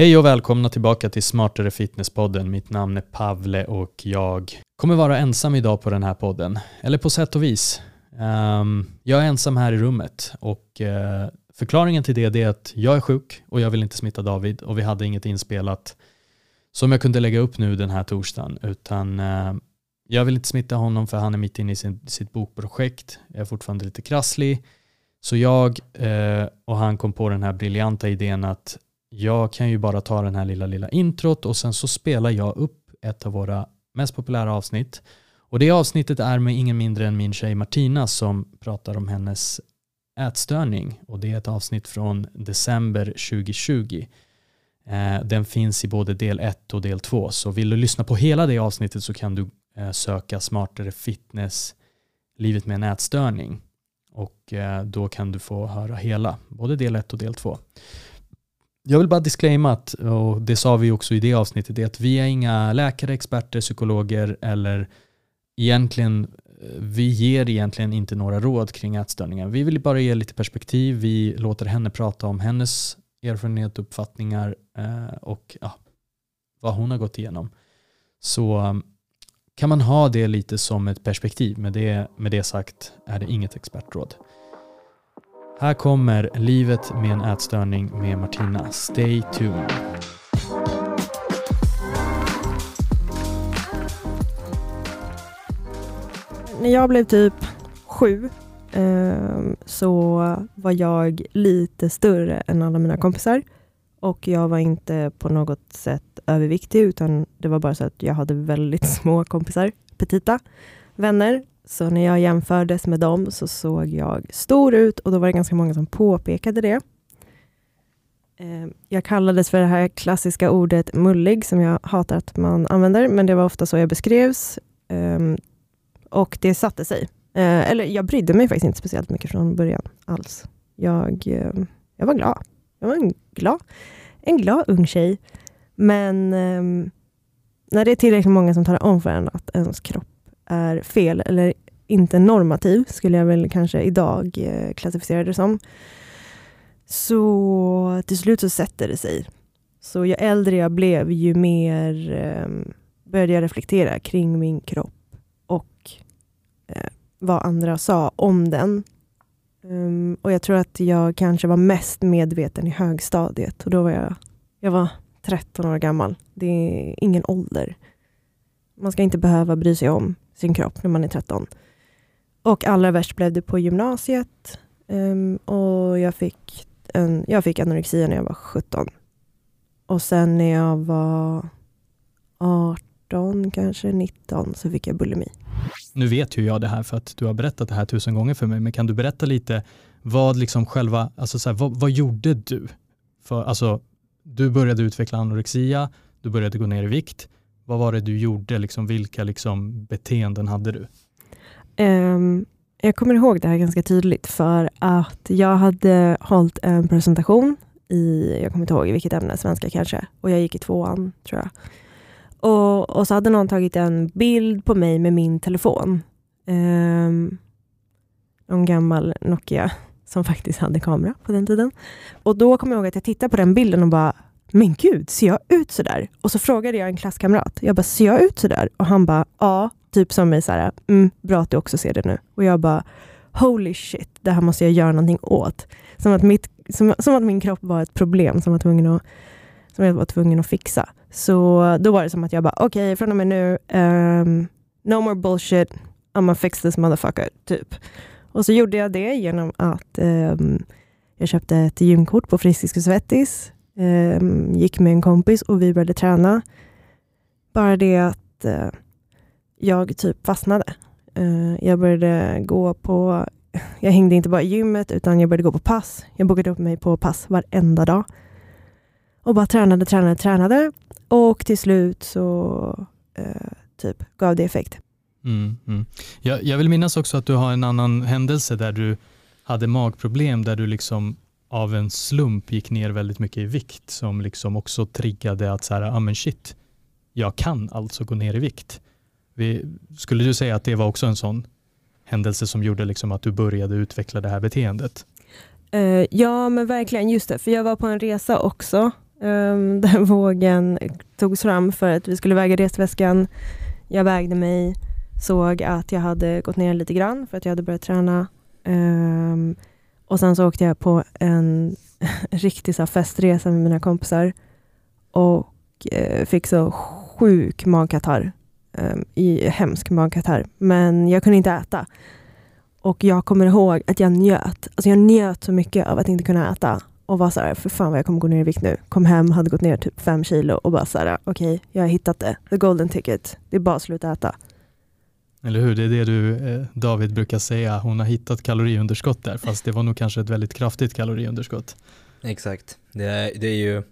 Hej och välkomna tillbaka till Smartare Fitness-podden. Mitt namn är Pavle och jag kommer vara ensam idag på den här podden. Eller på sätt och vis. Um, jag är ensam här i rummet och uh, förklaringen till det är att jag är sjuk och jag vill inte smitta David och vi hade inget inspelat som jag kunde lägga upp nu den här torsdagen utan uh, jag vill inte smitta honom för han är mitt inne i sin, sitt bokprojekt. Jag är fortfarande lite krasslig. Så jag uh, och han kom på den här briljanta idén att jag kan ju bara ta den här lilla, lilla introt och sen så spelar jag upp ett av våra mest populära avsnitt. Och det avsnittet är med ingen mindre än min tjej Martina som pratar om hennes ätstörning och det är ett avsnitt från december 2020. Eh, den finns i både del 1 och del 2 så vill du lyssna på hela det avsnittet så kan du eh, söka smartare fitness livet med en ätstörning och eh, då kan du få höra hela, både del 1 och del 2 jag vill bara disclaima att, och det sa vi också i det avsnittet, det är att vi är inga läkare, experter, psykologer eller egentligen, eh, vi ger egentligen inte några råd kring ätstörningar. Vi vill bara ge lite perspektiv, vi låter henne prata om hennes erfarenhet, uppfattningar eh, och ja, vad hon har gått igenom. Så kan man ha det lite som ett perspektiv, med det, med det sagt är det inget expertråd. Här kommer Livet med en ätstörning med Martina. Stay tuned. När jag blev typ sju ehm, så var jag lite större än alla mina kompisar. Och jag var inte på något sätt överviktig, utan det var bara så att jag hade väldigt små kompisar, petita vänner. Så när jag jämfördes med dem så såg jag stor ut och då var det ganska många som påpekade det. Eh, jag kallades för det här klassiska ordet mullig som jag hatar att man använder, men det var ofta så jag beskrevs. Ehm, och det satte sig. Eh, eller jag brydde mig faktiskt inte speciellt mycket från början alls. Jag, eh, jag var glad. Jag var en glad, en glad ung tjej. Men ehm, när det är tillräckligt många som talar om för en att ens kropp är fel eller inte normativ, skulle jag väl kanske idag eh, klassificera det som. Så till slut så sätter det sig. Så ju äldre jag blev, ju mer eh, började jag reflektera kring min kropp och eh, vad andra sa om den. Um, och jag tror att jag kanske var mest medveten i högstadiet och då var jag, jag var 13 år gammal. Det är ingen ålder. Man ska inte behöva bry sig om sin kropp när man är 13. Och allra värst blev det på gymnasiet. Um, och jag fick, en, jag fick anorexia när jag var 17. Och sen när jag var 18, kanske 19, så fick jag bulimi. Nu vet ju jag det här för att du har berättat det här tusen gånger för mig, men kan du berätta lite vad liksom själva, alltså så här, vad, vad, gjorde du? För, alltså, du började utveckla anorexia, du började gå ner i vikt. Vad var det du gjorde? Liksom, vilka liksom, beteenden hade du? Um, jag kommer ihåg det här ganska tydligt för att jag hade hållit en presentation i, jag kommer inte ihåg i vilket ämne, svenska kanske, och jag gick i tvåan tror jag. Och, och så hade någon tagit en bild på mig med min telefon. Ehm, um, en gammal Nokia som faktiskt hade kamera på den tiden. Och då kommer jag ihåg att jag tittade på den bilden och bara, men gud, ser jag ut sådär? Och så frågade jag en klasskamrat, jag bara, ser jag ut sådär? Och han bara, ja, typ som mig såhär, mm, bra att du också ser det nu. Och jag bara, holy shit, det här måste jag göra någonting åt. Som att, mitt, som, som att min kropp var ett problem som jag, var tvungen att, som jag var tvungen att fixa. Så då var det som att jag bara, okej, okay, från och med nu, um, no more bullshit, I'm gonna fix this motherfucker, typ. Och så gjorde jag det genom att um, jag köpte ett gymkort på Friskis och Svettis, eh, gick med en kompis och vi började träna. Bara det att eh, jag typ fastnade. Eh, jag började gå på, jag hängde inte bara i gymmet utan jag började gå på pass. Jag bokade upp mig på pass varenda dag. Och bara tränade, tränade, tränade. Och till slut så eh, typ gav det effekt. Mm, mm. Jag, jag vill minnas också att du har en annan händelse där du hade magproblem, där du liksom av en slump gick ner väldigt mycket i vikt, som liksom också triggade att så här, ah, men shit, jag kan alltså gå ner i vikt. Vi, skulle du säga att det var också en sån händelse som gjorde liksom att du började utveckla det här beteendet? Uh, ja, men verkligen. Just det, för jag var på en resa också Um, där vågen togs fram för att vi skulle väga resväskan. Jag vägde mig, såg att jag hade gått ner lite grann för att jag hade börjat träna. Um, och sen så åkte jag på en riktig så festresa med mina kompisar och eh, fick så sjuk magkatarr. Eh, i hemsk magkatarr. Men jag kunde inte äta. Och jag kommer ihåg att jag njöt. Alltså jag njöt så mycket av att inte kunna äta. Och var så här, för fan vad jag kommer gå ner i vikt nu. Kom hem, hade gått ner typ fem kilo och bara så här, okej, okay, jag har hittat det. The golden ticket. Det är bara att sluta äta. Eller hur, det är det du, eh, David brukar säga. Hon har hittat kaloriunderskott där, fast det var nog kanske ett väldigt kraftigt kaloriunderskott. Exakt. Det är, det är ju,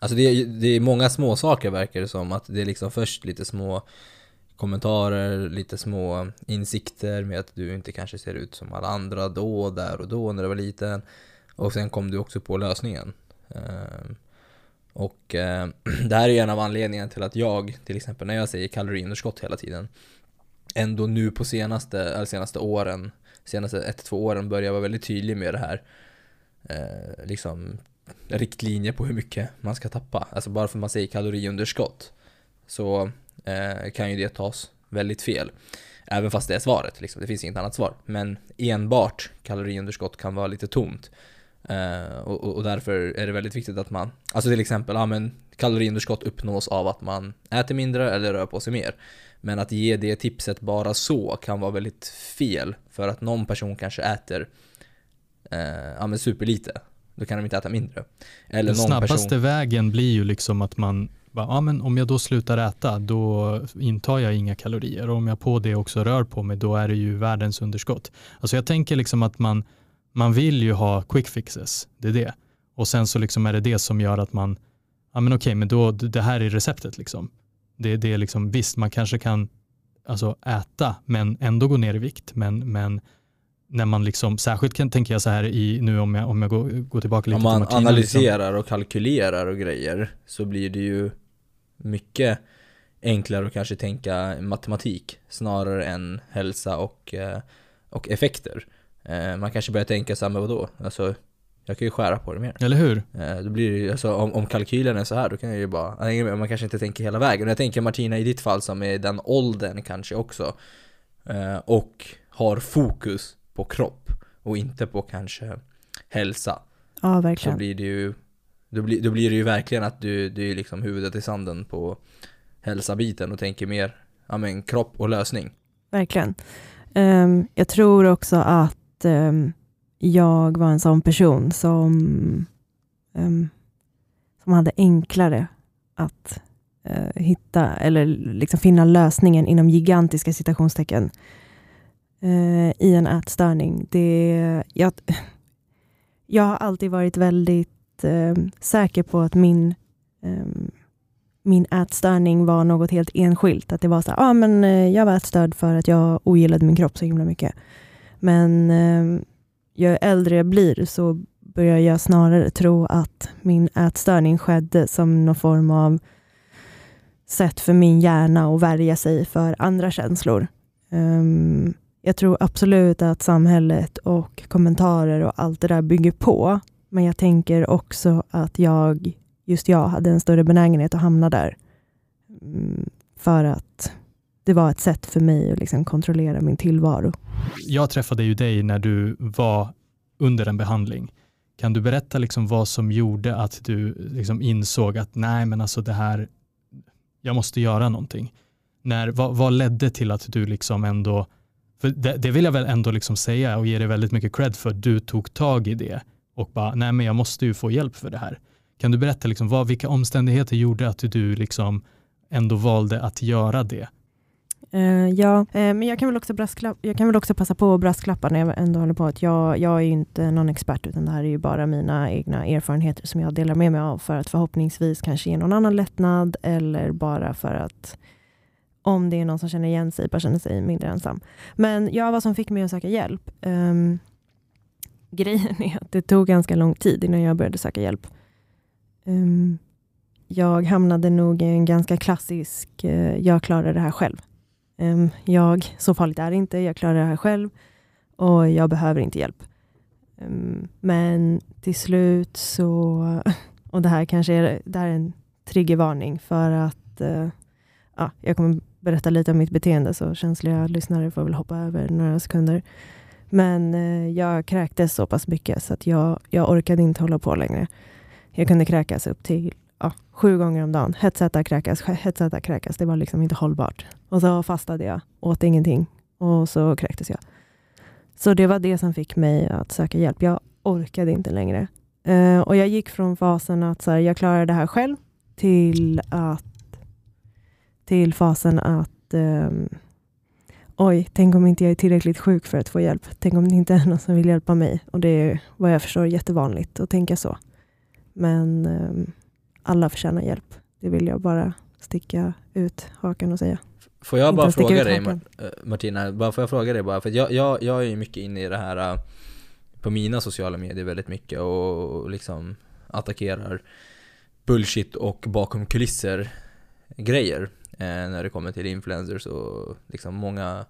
alltså det är, det är många små saker verkar det som. Att det är liksom först lite små kommentarer, lite små insikter med att du inte kanske ser ut som alla andra då, där och då när du var liten. Och sen kom du också på lösningen. Ehm, och eh, det här är en av anledningarna till att jag, till exempel när jag säger kaloriunderskott hela tiden, ändå nu på senaste, eller senaste åren, senaste ett, två åren börjar vara väldigt tydlig med det här. Eh, liksom riktlinjer på hur mycket man ska tappa. Alltså bara för att man säger kaloriunderskott så eh, kan ju det tas väldigt fel. Även fast det är svaret, liksom. det finns inget annat svar. Men enbart kaloriunderskott kan vara lite tomt. Uh, och, och, därför är det väldigt viktigt att man, alltså till exempel, ja men kaloriunderskott uppnås av att man äter mindre eller rör på sig mer. Men att ge det tipset bara så kan vara väldigt fel. För att någon person kanske äter uh, ja, men superlite. Då kan de inte äta mindre. Eller Den snabbaste person... vägen blir ju liksom att man ja, men om jag då slutar äta, då intar jag inga kalorier och om jag på det också rör på mig, då är det ju världens underskott. Alltså jag tänker liksom att man, man vill ju ha quick fixes, det är det. Och sen så liksom är det det som gör att man, ja men okej, men då, det här är receptet liksom. Det, det är liksom, visst, man kanske kan alltså äta men ändå gå ner i vikt, men, men när man liksom, särskilt kan, tänker jag så här i, nu om jag, om jag går, går tillbaka lite till Martina. Om man analyserar liksom. och kalkylerar och grejer så blir det ju mycket enklare att kanske tänka matematik snarare än hälsa och, eh, och effekter. Eh, man kanske börjar tänka så här, men vadå? Alltså, jag kan ju skära på det mer. Eller hur? Eh, då blir det, alltså, om, om kalkylen är så här, då kan jag ju bara, man kanske inte tänker hela vägen. Jag tänker Martina i ditt fall som är den åldern kanske också. Och har fokus på kropp och inte på kanske hälsa. Ja, verkligen. Så blir det ju då blir, då blir det ju verkligen att du, du är liksom huvudet i sanden på hälsa-biten och tänker mer ja, men, kropp och lösning. Verkligen. Um, jag tror också att um, jag var en sån person som, um, som hade enklare att uh, hitta eller liksom finna lösningen inom gigantiska citationstecken uh, i en ätstörning. Det, jag, jag har alltid varit väldigt uh, säker på att min, um, min ätstörning var något helt enskilt. Att det var så här, ah, men jag var ätstörd för att jag ogillade min kropp så himla mycket. Men eh, ju äldre jag blir så börjar jag snarare tro att min ätstörning skedde som någon form av sätt för min hjärna att värja sig för andra känslor. Um, jag tror absolut att samhället och kommentarer och allt det där bygger på. Men jag tänker också att jag, just jag, hade en större benägenhet att hamna där. Um, för att det var ett sätt för mig att liksom kontrollera min tillvaro. Jag träffade ju dig när du var under en behandling. Kan du berätta liksom vad som gjorde att du liksom insåg att nej, men alltså det här, jag måste göra någonting. När, vad, vad ledde till att du liksom ändå, för det, det vill jag väl ändå liksom säga och ge dig väldigt mycket cred för, du tog tag i det och bara, nej men jag måste ju få hjälp för det här. Kan du berätta liksom, vad, vilka omständigheter gjorde att du liksom ändå valde att göra det? Uh, ja, uh, men jag kan, väl också jag kan väl också passa på att brasklappa när jag ändå håller på att jag, jag är ju inte någon expert utan det här är ju bara mina egna erfarenheter som jag delar med mig av för att förhoppningsvis kanske ge någon annan lättnad eller bara för att om det är någon som känner igen sig, bara känner sig mindre ensam. Men ja, vad som fick mig att söka hjälp. Um, grejen är att det tog ganska lång tid innan jag började söka hjälp. Um, jag hamnade nog i en ganska klassisk, uh, jag klarar det här själv. Ehm, jag, så farligt är det inte, jag klarar det här själv och jag behöver inte hjälp. Ehm, men till slut så Och det här kanske är, det här är en triggervarning för att eh, ja, jag kommer berätta lite om mitt beteende så känsliga lyssnare får väl hoppa över några sekunder. Men eh, jag kräktes så pass mycket så att jag, jag orkade inte hålla på längre. Jag kunde kräkas upp till ja, sju gånger om dagen. Hetsäta, kräkas, hetsäta, kräkas. Det var liksom inte hållbart. Och så fastade jag, åt ingenting och så kräktes jag. Så det var det som fick mig att söka hjälp. Jag orkade inte längre. Uh, och jag gick från fasen att så här, jag klarar det här själv till att till fasen att um, oj, tänk om inte jag är tillräckligt sjuk för att få hjälp. Tänk om det inte är någon som vill hjälpa mig. Och det är vad jag förstår jättevanligt att tänka så. Men um, alla förtjänar hjälp. Det vill jag bara sticka ut hakan och säga. Får jag bara fråga dig eh, Martina, bara får jag fråga dig bara, för jag, jag, jag är ju mycket inne i det här eh, på mina sociala medier väldigt mycket och liksom attackerar bullshit och bakom kulisser grejer eh, när det kommer till influencers och liksom många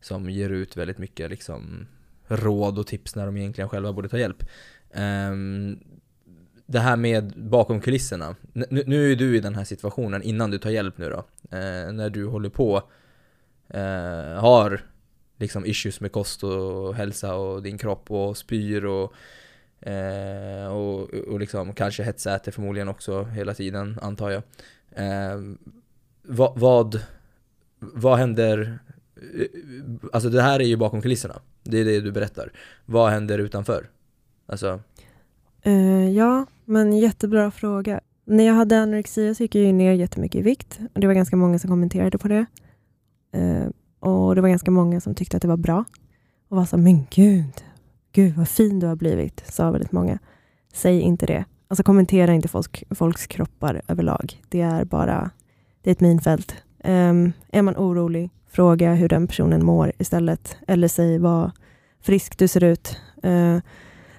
som ger ut väldigt mycket liksom råd och tips när de egentligen själva borde ta hjälp. Ehm, det här med bakom kulisserna. N- Nu, nu är du i den här situationen innan du tar hjälp nu då. Eh, när du håller på, eh, har liksom issues med kost och hälsa och din kropp och spyr och, eh, och, och liksom kanske hetsäter förmodligen också hela tiden antar jag. Eh, vad, vad, vad händer, eh, alltså det här är ju bakom kulisserna. Det är det du berättar. Vad händer utanför? Alltså, Uh, ja, men jättebra fråga. När jag hade anorexia så gick jag ju ner jättemycket i vikt. Och det var ganska många som kommenterade på det. Eh, och det var ganska många som tyckte att det var bra. Och var så men gud, gud vad fin du har blivit, sa väldigt många. Säg inte det. Alltså kommentera inte folk, folks kroppar överlag. Det är bara, det är ett minfält. Um, är man orolig, fråga hur den personen mår istället. Eller säg vad frisk du ser ut. Uh,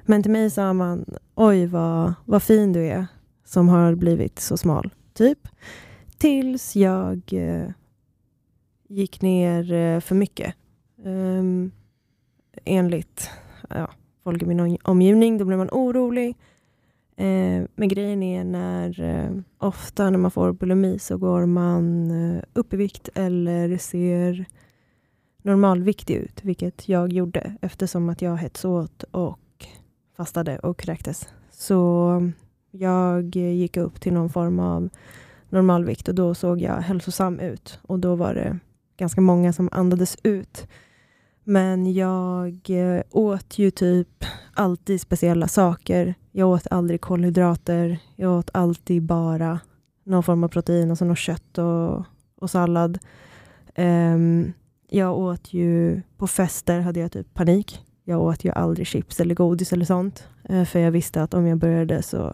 men till mig sa man, oj vad, vad fin du är som har blivit så smal, typ. Tills jag eh, gick ner eh, för mycket. Um, enligt ja, folk i min omgivning, då blir man orolig. Eh, men grejen är när eh, ofta när man får bulimi så går man eh, upp i vikt eller ser normalviktig ut, vilket jag gjorde eftersom att jag hetsåt och fastade och kräktes. Så jag gick upp till någon form av normalvikt och då såg jag hälsosam ut. Och då var det ganska många som andades ut. Men jag eh, åt ju typ alltid speciella saker. Jag åt aldrig kolhydrater. Jag åt alltid bara någon form av protein, alltså något kött och, och sallad. Um, jag åt ju, på fester hade jag typ panik. Jag åt ju aldrig chips eller godis eller sånt. Eh, för jag visste att om jag började så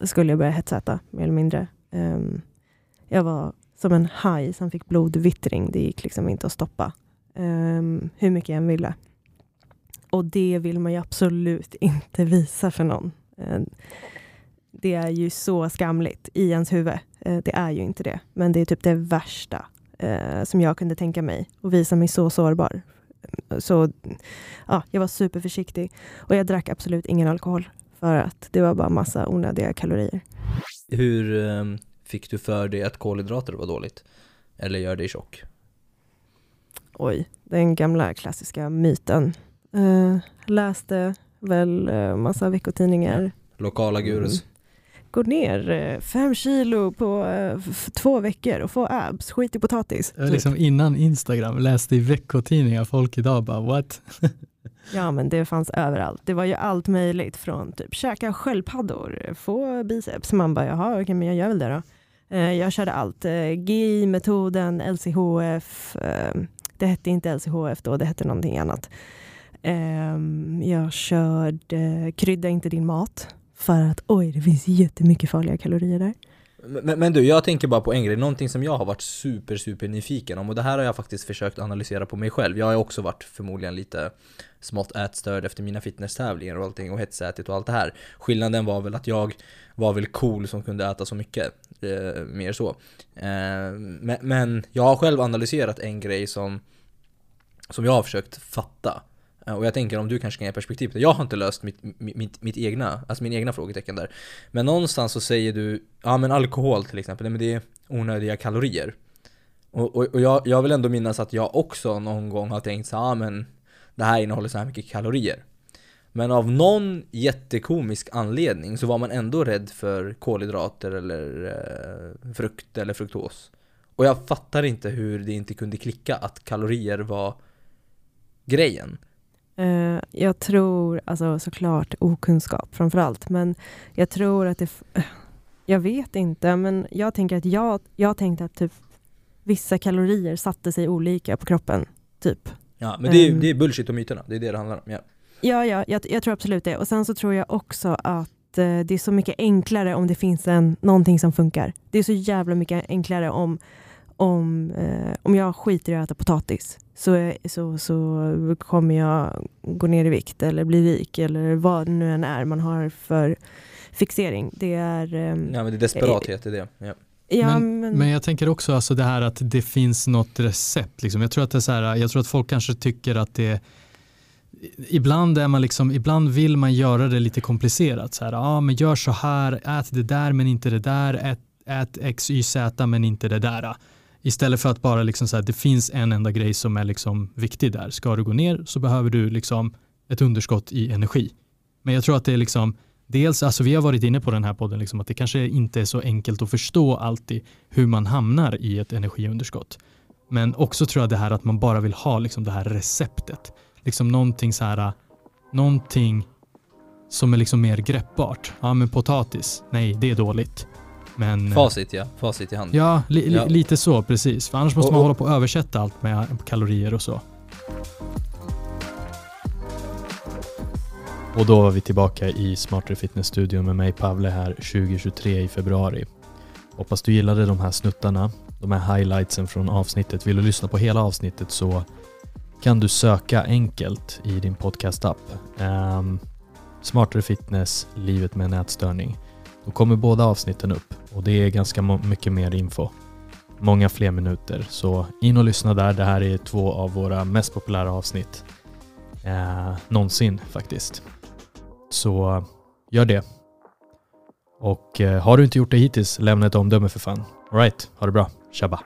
skulle jag börja hetsäta, mer eller mindre. Ehm, jag var som en haj som fick blodvittring. Det gick liksom inte att stoppa. Ehm, hur mycket jag än ville. Och det vill man ju absolut inte visa för någon. Ehm, det är ju så skamligt i ens huvud. Eh, det är ju inte det. Men det är typ det värsta eh, som jag kunde tänka mig. Och visa mig så sårbar. Så ja, jag var superförsiktig. Och jag drack absolut ingen alkohol. För att det var bara massa onödiga kalorier. hur eh, fick du för dig att kolhydrater var dåligt? Eller gör dig tjock? Oj, den gamla klassiska myten. Eh, läste väl eh, massa veckotidningar. Lokala gurus? Mm. Gå ner eh, fem kilo på eh, två veckor och få abs, skit i potatis. Jag liksom innan Instagram läste i veckotidningar folk idag bara what? Ja men det fanns överallt. Det var ju allt möjligt från typ käka sköldpaddor, få biceps. Man bara jaha okej men jag gör väl det då. Eh, jag körde allt. Eh, GI-metoden, LCHF. Eh, det hette inte LCHF då, det hette någonting annat. Eh, jag körde krydda inte din mat. För att oj, det finns jättemycket farliga kalorier där. Men, men du, jag tänker bara på en grej, någonting som jag har varit super, super nyfiken om och det här har jag faktiskt försökt analysera på mig själv. Jag har ju också varit förmodligen lite smått ätstörd efter mina fitnesstävlingar och allting och hetsätit och allt det här. Skillnaden var väl att jag var väl cool som kunde äta så mycket, eh, mer så. Eh, men, men jag har själv analyserat en grej som, som jag har försökt fatta. Eh, och jag tänker om du kanske kan ge perspektiv på det. Jag har inte löst mitt, mitt, mitt, egna, alltså min egna frågetecken där. Men någonstans så säger du, ja men alkohol till exempel, nej, men det är onödiga kalorier. Och, och, och jag, jag vill ändå minnas att jag också någon gång har tänkt så ja ah, men det här innehåller så här mycket kalorier. Men av någon jättekomisk anledning så var man ändå rädd för kolhydrater eller eh, frukt eller fruktos. Och jag fattar inte hur det inte kunde klicka att kalorier var grejen. Eh, jag tror, alltså såklart okunskap framför allt, men jag tror att det... eh, Jag vet inte, men jag tänker att jag, jag tänkte att typ vissa kalorier satte sig olika på kroppen, typ. Ja, men det är, Ehm. det är bullshit och myterna, det är det det handlar om. Ja. Ja, ja jag, jag tror absolut det. Och sen så tror jag också att eh, det är så mycket enklare om det finns en, någonting som funkar. Det är så jävla mycket enklare om, om, eh, om jag skiter i att äta potatis så, är- så, så kommer jag gå ner i vikt eller bli rik eller vad det nu än är man har för fixering. Det är... ehm, ja, men det är desperathet i det. Ja. ja, men, men, men jag tänker också alltså det här att det finns något recept. Liksom. Jag, tror att det är så här, jag tror att folk kanske tycker att det Ibland, är man liksom, ibland vill man göra det lite komplicerat. Så här, ah, men gör så här, ät det där men inte det där, ät, ät X, Y, Z men inte det där. Istället för att bara liksom så här, det finns en enda grej som är liksom viktig där. Ska du gå ner så behöver du liksom ett underskott i energi. Men jag tror att det är liksom, dels, alltså vi har varit inne på den här podden, liksom, att det kanske inte är så enkelt att förstå alltid hur man hamnar i ett energiunderskott. Men också tror jag det här att man bara vill ha liksom det här receptet. Liksom någonting så här, någonting som är liksom mer greppbart. Ja men potatis, nej det är dåligt. Men Facit ja, facit i hand. Ja, li, li, Ja. lite så precis. För annars måste Och- man hålla på och översätta allt med kalorier och så. Och då var vi tillbaka i Smartare Fitness-studion med mig Pavle här 2023 i februari. Hoppas du gillade de här snuttarna, de här highlightsen från avsnittet. Vill du lyssna på hela avsnittet så kan du söka enkelt i din podcast-app. Um, Smartare Fitness, livet med nätstörning. Då kommer båda avsnitten upp och det är ganska mycket mer info. Många fler minuter, så in och lyssna där. Det här är två av våra mest populära avsnitt eh, någonsin faktiskt. Så gör det. Och eh, har du inte gjort det hittills, lämna ett omdöme för fan. Alright, ha det bra. Tjabba.